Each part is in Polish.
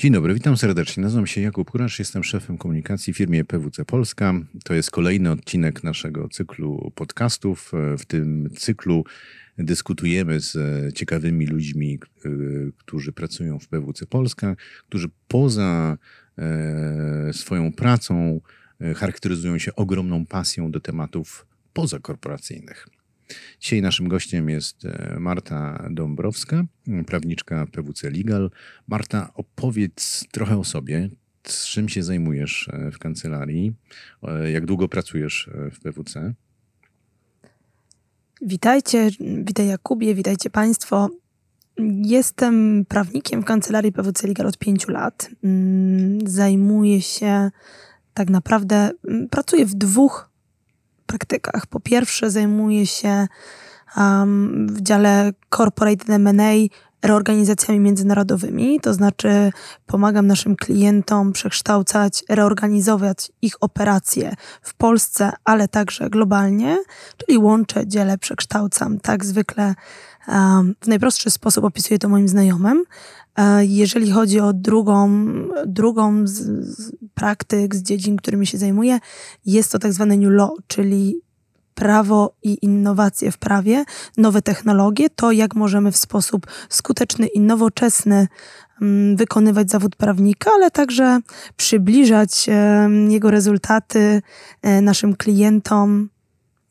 Dzień dobry, witam serdecznie. Nazywam się Jakub Kuracz, jestem szefem komunikacji w firmie PWC Polska. To jest kolejny odcinek naszego cyklu podcastów. W tym cyklu dyskutujemy z ciekawymi ludźmi, którzy pracują w PWC Polska, którzy poza e, swoją pracą e, charakteryzują się ogromną pasją do tematów pozakorporacyjnych. Dzisiaj naszym gościem jest e, Marta Dąbrowska, prawniczka PWC Legal. Marta, opowiedz trochę o sobie. Czym się zajmujesz e, w kancelarii? E, jak długo pracujesz w PWC? Witajcie, witaj Jakubie, witajcie Państwo. Jestem prawnikiem w kancelarii PWC Legal od pięciu lat. Mm, zajmuję się tak naprawdę, mm, pracuję w dwóch praktykach. Po pierwsze, zajmuję się um, w dziale Corporate M&A reorganizacjami międzynarodowymi, to znaczy pomagam naszym klientom przekształcać, reorganizować ich operacje w Polsce, ale także globalnie, czyli łączę, dzielę, przekształcam. Tak zwykle um, w najprostszy sposób opisuję to moim znajomym. E, jeżeli chodzi o drugą, drugą z, z praktyk, z dziedzin, którymi się zajmuję, jest to tak zwane New Law, czyli prawo i innowacje w prawie, nowe technologie, to jak możemy w sposób skuteczny i nowoczesny mm, wykonywać zawód prawnika, ale także przybliżać jego rezultaty e, naszym klientom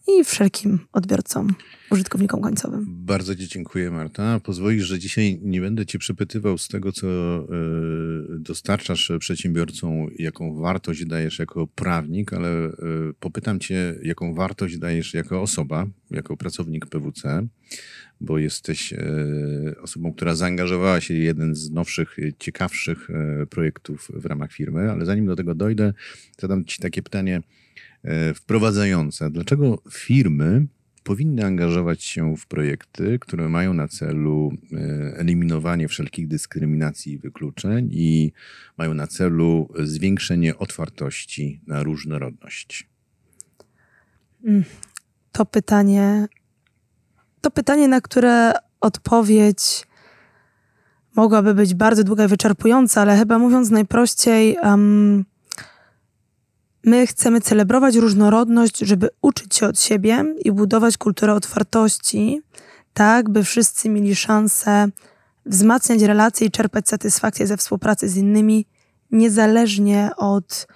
i wszelkim odbiorcom użytkownikom końcowym. Bardzo Ci dziękuję, Marta. Pozwolisz, że dzisiaj nie będę Cię przepytywał z tego, co e, dostarczasz przedsiębiorcom, jaką wartość dajesz jako prawnik, ale e, popytam Cię, jaką wartość dajesz jako osoba, jako pracownik PWC, bo jesteś e, osobą, która zaangażowała się w jeden z nowszych, ciekawszych projektów w ramach firmy, ale zanim do tego dojdę, zadam Ci takie pytanie wprowadzające. Dlaczego firmy powinny angażować się w projekty, które mają na celu e, eliminowanie wszelkich dyskryminacji i wykluczeń i mają na celu zwiększenie otwartości na różnorodność? Mm, to pytanie, to pytanie, na które odpowiedź mogłaby być bardzo długa i wyczerpująca, ale chyba mówiąc najprościej, um, My chcemy celebrować różnorodność, żeby uczyć się od siebie i budować kulturę otwartości, tak by wszyscy mieli szansę wzmacniać relacje i czerpać satysfakcję ze współpracy z innymi, niezależnie od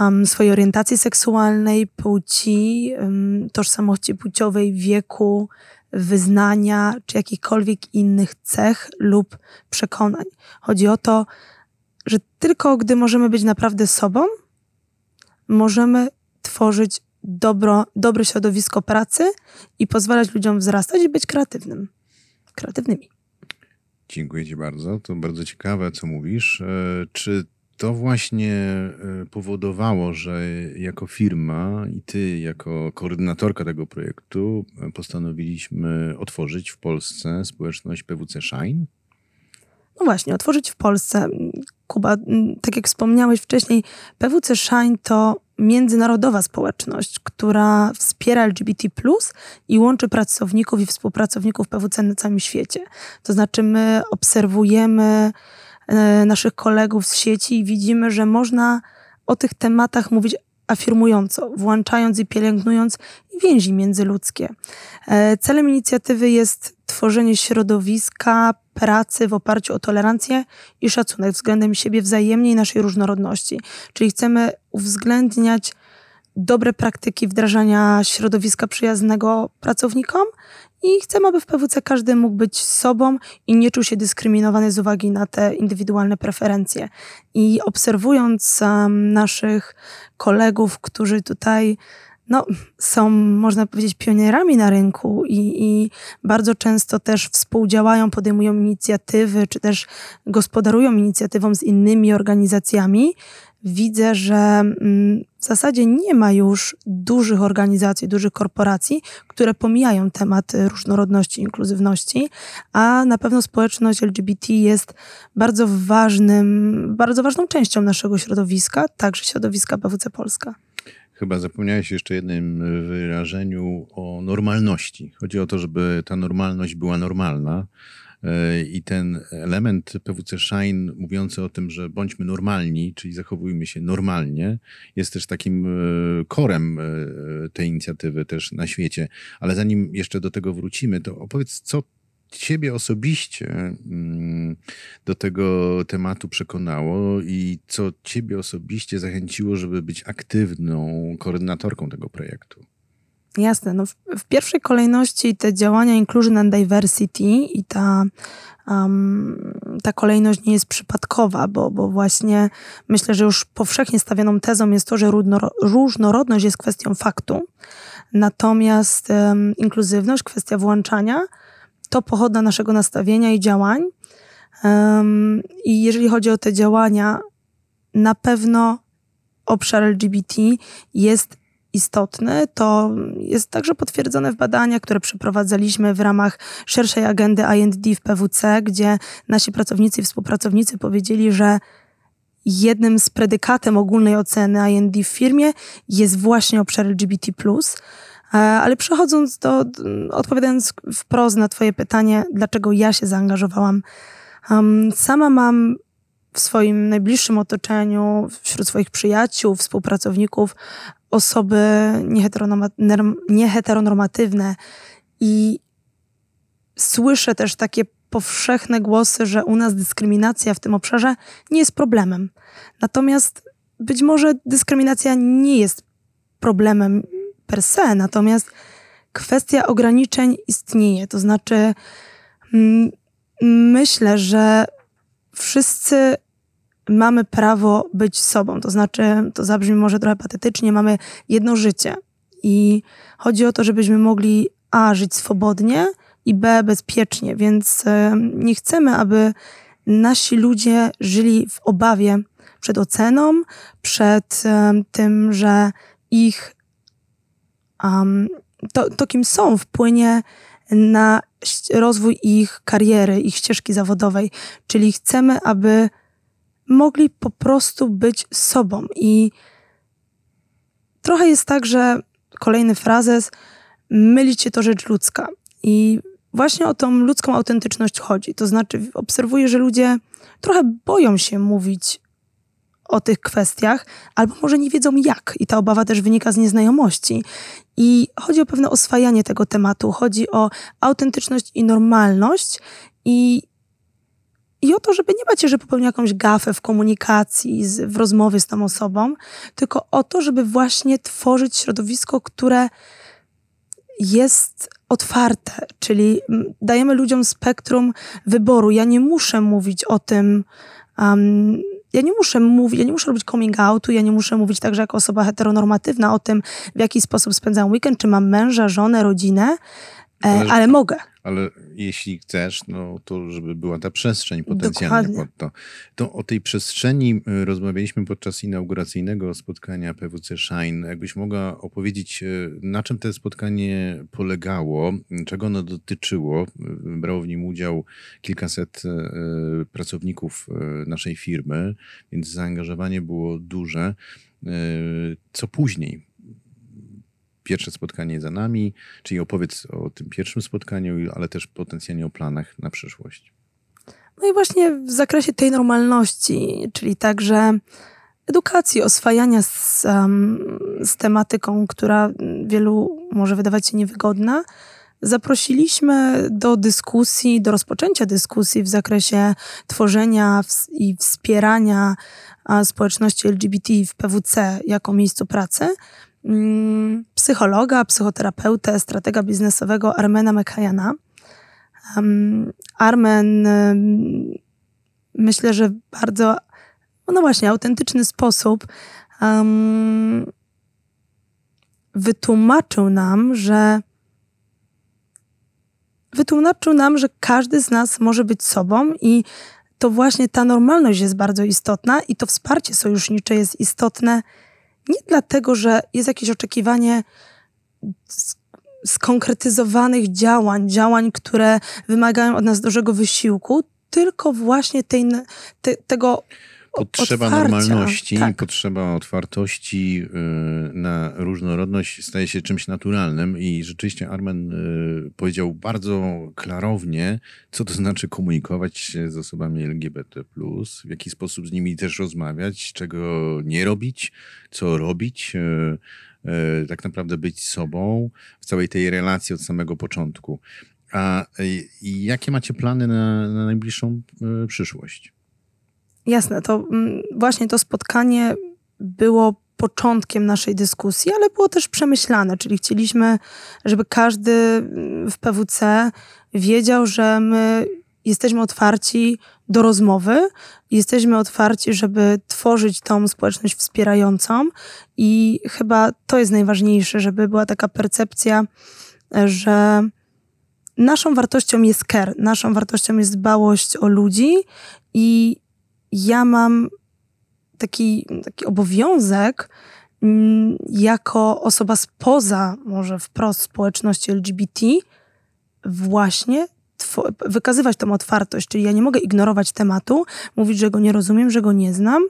um, swojej orientacji seksualnej, płci, um, tożsamości płciowej, wieku, wyznania czy jakichkolwiek innych cech lub przekonań. Chodzi o to, że tylko gdy możemy być naprawdę sobą, możemy tworzyć dobro, dobre środowisko pracy i pozwalać ludziom wzrastać i być kreatywnym. Kreatywnymi. Dziękuję Ci bardzo. To bardzo ciekawe, co mówisz. E, czy to właśnie e, powodowało, że jako firma i ty, jako koordynatorka tego projektu, e, postanowiliśmy otworzyć w Polsce społeczność PWC Shine? No właśnie, otworzyć w Polsce. Kuba, tak jak wspomniałeś wcześniej, PWC Shine to międzynarodowa społeczność, która wspiera LGBT i łączy pracowników i współpracowników PWC na całym świecie. To znaczy, my obserwujemy e, naszych kolegów z sieci i widzimy, że można o tych tematach mówić afirmująco, włączając i pielęgnując więzi międzyludzkie. E, celem inicjatywy jest tworzenie środowiska pracy w oparciu o tolerancję i szacunek względem siebie wzajemnie i naszej różnorodności. Czyli chcemy uwzględniać dobre praktyki wdrażania środowiska przyjaznego pracownikom i chcemy, aby w PWC każdy mógł być sobą i nie czuł się dyskryminowany z uwagi na te indywidualne preferencje. I obserwując um, naszych kolegów, którzy tutaj no, są, można powiedzieć, pionierami na rynku i, i, bardzo często też współdziałają, podejmują inicjatywy, czy też gospodarują inicjatywą z innymi organizacjami, widzę, że mm, w zasadzie nie ma już dużych organizacji, dużych korporacji, które pomijają temat różnorodności, inkluzywności, a na pewno społeczność LGBT jest bardzo ważnym, bardzo ważną częścią naszego środowiska, także środowiska PWC Polska. Chyba zapomniałeś jeszcze jednym wyrażeniu o normalności. Chodzi o to, żeby ta normalność była normalna E, I ten element PWC Shine mówiący o tym, że bądźmy normalni, czyli zachowujmy się normalnie, jest też takim korem tej inicjatywy też na świecie. Ale zanim jeszcze do tego wrócimy, to opowiedz, co ciebie osobiście mm, do tego tematu przekonało i co ciebie osobiście zachęciło, żeby być aktywną koordynatorką tego projektu? Jasne. No w, w pierwszej kolejności te działania Inclusion and Diversity i ta, um, ta kolejność nie jest przypadkowa, bo, bo właśnie myślę, że już powszechnie stawioną tezą jest to, że różnorodność jest kwestią faktu. Natomiast um, inkluzywność, kwestia włączania, to pochodna naszego nastawienia i działań. Um, I jeżeli chodzi o te działania, na pewno obszar LGBT jest istotny. To jest także potwierdzone w badaniach, które przeprowadzaliśmy w ramach szerszej agendy IND w PWC, gdzie nasi pracownicy i współpracownicy powiedzieli, że jednym z predykatem ogólnej oceny IND w firmie jest właśnie obszar LGBT. E, ale przechodząc do, odpowiadając wprost na Twoje pytanie, dlaczego ja się zaangażowałam, sama mam w swoim najbliższym otoczeniu, wśród swoich przyjaciół, współpracowników, osoby nieheteronormatywne i słyszę też takie powszechne głosy, że u nas dyskryminacja w tym obszarze nie jest problemem. Natomiast być może dyskryminacja nie jest problemem per se, natomiast kwestia ograniczeń istnieje. To znaczy, mm, myślę, że wszyscy mamy prawo być sobą. To znaczy, to zabrzmi może trochę patetycznie, mamy jedno życie. I chodzi o to, żebyśmy mogli A żyć swobodnie i B bezpiecznie, więc nie chcemy, aby nasi ludzie żyli w obawie przed oceną, przed tym, że ich um, to, to, kim są, wpłynie na rozwój ich kariery, ich ścieżki zawodowej. Czyli chcemy, aby mogli po prostu być sobą. I trochę jest tak, że kolejny frazes, mylicie to rzecz ludzka. I właśnie o tą ludzką autentyczność chodzi. To znaczy, obserwuję, że ludzie trochę boją się mówić o tych kwestiach, albo może nie wiedzą jak. I ta obawa też wynika z nieznajomości. I chodzi o pewne oswajanie tego tematu, chodzi o autentyczność i normalność. I i o to, żeby nie bać się, że popełni jakąś gafę w komunikacji, z, w rozmowie z tą osobą, tylko o to, żeby właśnie tworzyć środowisko, które jest otwarte, czyli dajemy ludziom spektrum wyboru. Ja nie muszę mówić o tym, um, ja nie muszę mówić, ja nie muszę robić coming outu, ja nie muszę mówić także jako osoba heteronormatywna o tym, w jaki sposób spędzam weekend, czy mam męża, żonę, rodzinę, e, ale, ale mogę ale jeśli chcesz, no to żeby była ta przestrzeń potencjalna pod to. To o tej przestrzeni y, rozmawialiśmy podczas inauguracyjnego spotkania PWC Shine. Jakbyś mogła opowiedzieć, y, na czym to spotkanie polegało, czego ono dotyczyło. Brało w nim udział kilkaset y, pracowników naszej firmy, więc zaangażowanie było duże. Co później? Pierwsze spotkanie za nami, czyli opowiedz o tym pierwszym spotkaniu, ale też potencjalnie o planach na przyszłość. No i właśnie w zakresie tej normalności, czyli także edukacji, oswajania z, um, z tematyką, która wielu może wydawać się niewygodna, zaprosiliśmy do dyskusji, do rozpoczęcia dyskusji w zakresie tworzenia i wspierania społeczności LGBT w PWC jako miejscu pracy psychologa, psychoterapeutę, stratega biznesowego Armena Mekajana. Armen myślę, że bardzo, no właśnie, autentyczny sposób um, wytłumaczył nam, że wytłumaczył nam, że każdy z nas może być sobą i to właśnie ta normalność jest bardzo istotna i to wsparcie sojusznicze jest istotne nie dlatego, że jest jakieś oczekiwanie skonkretyzowanych działań, działań, które wymagają od nas dużego wysiłku, tylko właśnie tej, te, tego potrzeba otwarcia. normalności, Tak. potrzeba otwartości y, na różnorodność staje się czymś naturalnym i rzeczywiście Armen y, powiedział bardzo klarownie, co to znaczy komunikować się z osobami LGBT+, w jaki sposób z nimi też rozmawiać, czego nie robić, co robić, y, tak naprawdę być sobą w całej tej relacji od samego początku. A jakie macie plany na, na najbliższą przyszłość? Jasne, to mm, właśnie to spotkanie było początkiem naszej dyskusji, ale było też przemyślane, czyli chcieliśmy, żeby każdy mm, w PWC wiedział, że my jesteśmy otwarci do rozmowy, jesteśmy otwarci, żeby tworzyć tą społeczność wspierającą i chyba to jest najważniejsze, żeby była taka percepcja, że naszą wartością jest care, naszą wartością jest dbałość o ludzi i ja mam taki, taki obowiązek mm, jako osoba spoza może wprost społeczności LGBT właśnie wykazywać tą otwartość, czyli ja nie mogę ignorować tematu, mówić, że go nie rozumiem, że go nie znam,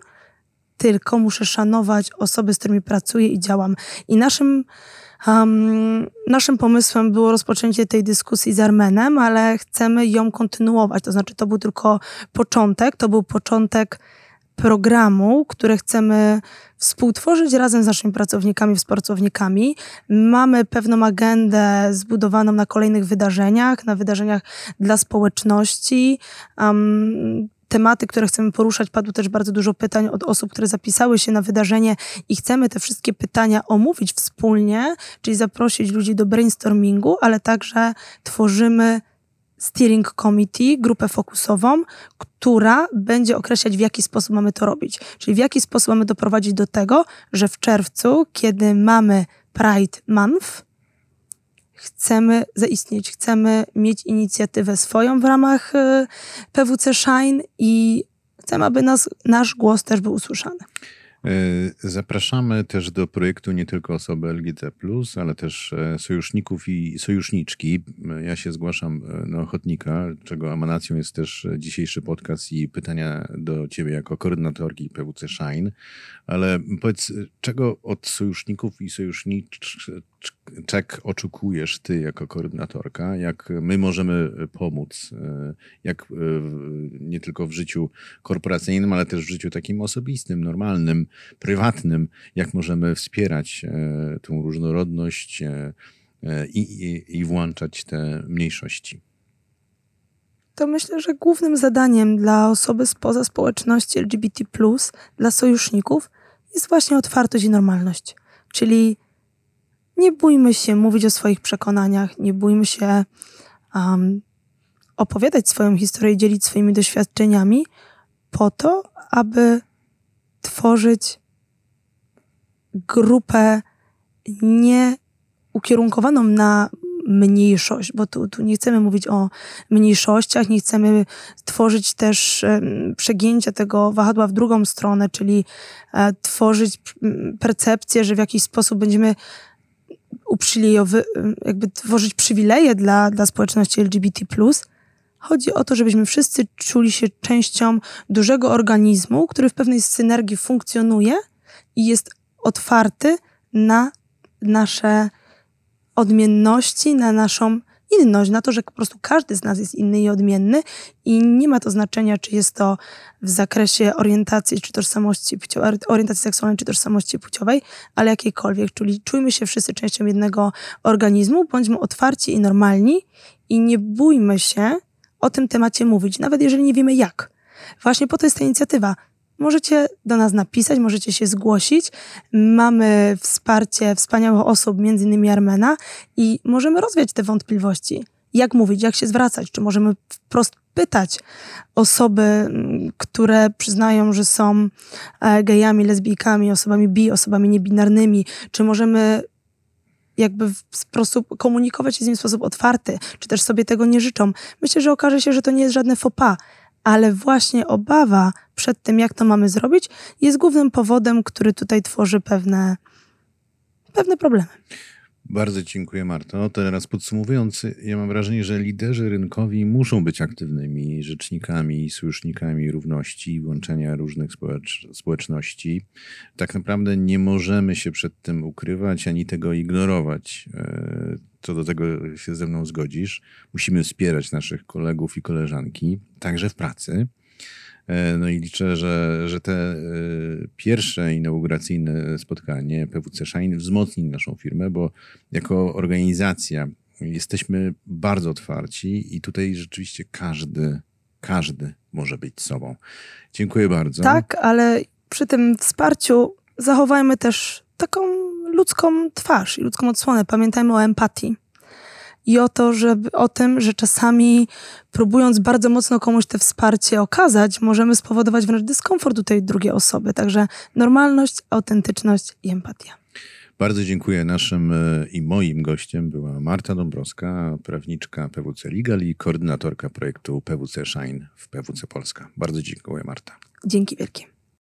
tylko muszę szanować osoby, z którymi pracuję i działam. I naszym, um, naszym pomysłem było rozpoczęcie tej dyskusji z Armenem, ale chcemy ją kontynuować. To znaczy, to był tylko początek, to był początek programu, który chcemy współtworzyć razem z naszymi pracownikami, współpracownikami. Mamy pewną agendę zbudowaną na kolejnych wydarzeniach, na wydarzeniach dla społeczności. Um, tematy, które chcemy poruszać, padło też bardzo dużo pytań od osób, które zapisały się na wydarzenie i chcemy te wszystkie pytania omówić wspólnie, czyli zaprosić ludzi do brainstormingu, ale także tworzymy steering committee, grupę fokusową, która będzie określać, w jaki sposób mamy to robić. Czyli w jaki sposób mamy doprowadzić do tego, że w czerwcu, kiedy mamy Pride Month, chcemy zaistnieć, chcemy mieć inicjatywę swoją w ramach y, PWC Shine i chcemy, aby nas, nasz głos też był usłyszany. E, Zapraszamy też do projektu nie tylko osoby LGBT, ale też e, sojuszników i sojuszniczki. Ja się zgłaszam e, na ochotnika, czego emanacją jest też dzisiejszy podcast i pytania do Ciebie jako koordynatorki PWC Shine. Ale powiedz, czego od sojuszników i sojuszniczek oczekujesz Ty jako koordynatorka? Jak my możemy e, pomóc? e, Jak e, nie tylko w życiu korporacyjnym, ale też w życiu takim osobistym, normalnym, prywatnym, jak możemy wspierać tą różnorodność i, i, i włączać te mniejszości. to myślę, że głównym zadaniem dla osoby spoza społeczności LGBT, dla sojuszników, jest właśnie otwartość i normalność. Czyli nie bójmy się mówić o swoich przekonaniach, nie bójmy się um, opowiadać swoją historię, dzielić swoimi doświadczeniami, po to, aby tworzyć grupę nie ukierunkowaną na mniejszość, bo tu, tu nie chcemy mówić o mniejszościach, nie chcemy tworzyć też przegięcia tego wahadła w drugą stronę, czyli e, tworzyć percepcję, że w jakiś sposób będziemy uprzywilejowy, jakby tworzyć przywileje dla, dla społeczności LGBT+. Chodzi o to, żebyśmy wszyscy czuli się częścią dużego organizmu, który w pewnej synergii funkcjonuje i jest otwarty na nasze odmienności, na naszą inność, na to, że po prostu każdy z nas jest inny i odmienny i nie ma to znaczenia, czy jest to w zakresie orientacji czy tożsamości płciowej, orientacji seksualnej czy tożsamości płciowej, ale jakiejkolwiek. Czyli czujmy się wszyscy częścią jednego organizmu, bądźmy otwarci i normalni i nie bójmy się o tym temacie mówić, nawet jeżeli nie wiemy jak. Właśnie po to jest ta inicjatywa. Możecie do nas napisać, możecie się zgłosić. Mamy wsparcie wspaniałych osób, między innymi Armena i możemy rozwiać te wątpliwości. Jak mówić, jak się zwracać? Czy możemy wprost pytać osoby, mm, które przyznają, że są e, gejami, lesbijkami, osobami bi, osobami niebinarnymi? Czy możemy jakby w sposób komunikować się z nimi w sposób otwarty, czy też sobie tego nie życzą? Myślę, że okaże się, że to nie jest żadne faux pas, ale właśnie obawa przed tym, jak to mamy zrobić, jest głównym powodem, który tutaj tworzy pewne, pewne problemy. Bardzo dziękuję, Marto. Teraz podsumowując, ja mam wrażenie, że liderzy rynkowi muszą być aktywnymi rzecznikami i sojusznikami równości i łączenia różnych społecz społeczności. Tak naprawdę nie możemy się przed tym ukrywać ani tego ignorować. Co do tego się ze mną zgodzisz. Musimy wspierać naszych kolegów i koleżanki, także w pracy. E, no i liczę, że, że te e, pierwsze inauguracyjne spotkanie PWC Shine wzmocni naszą firmę, bo jako organizacja jesteśmy bardzo otwarci i tutaj rzeczywiście każdy, każdy może być sobą. Dziękuję bardzo. Tak, ale przy tym wsparciu zachowajmy też taką ludzką twarz i ludzką odsłonę. Pamiętajmy o empatii i o, to, żeby, o tym, że czasami próbując bardzo mocno komuś te wsparcie okazać, możemy spowodować wręcz dyskomfort u tej drugiej osoby. Także normalność, autentyczność i empatia. Bardzo dziękuję. Naszym e, i moim gościem była Marta Dąbrowska, prawniczka PWC Legal i koordynatorka projektu PWC Shine w PWC Polska. Bardzo dziękuję, Marta. Dzięki wielkie.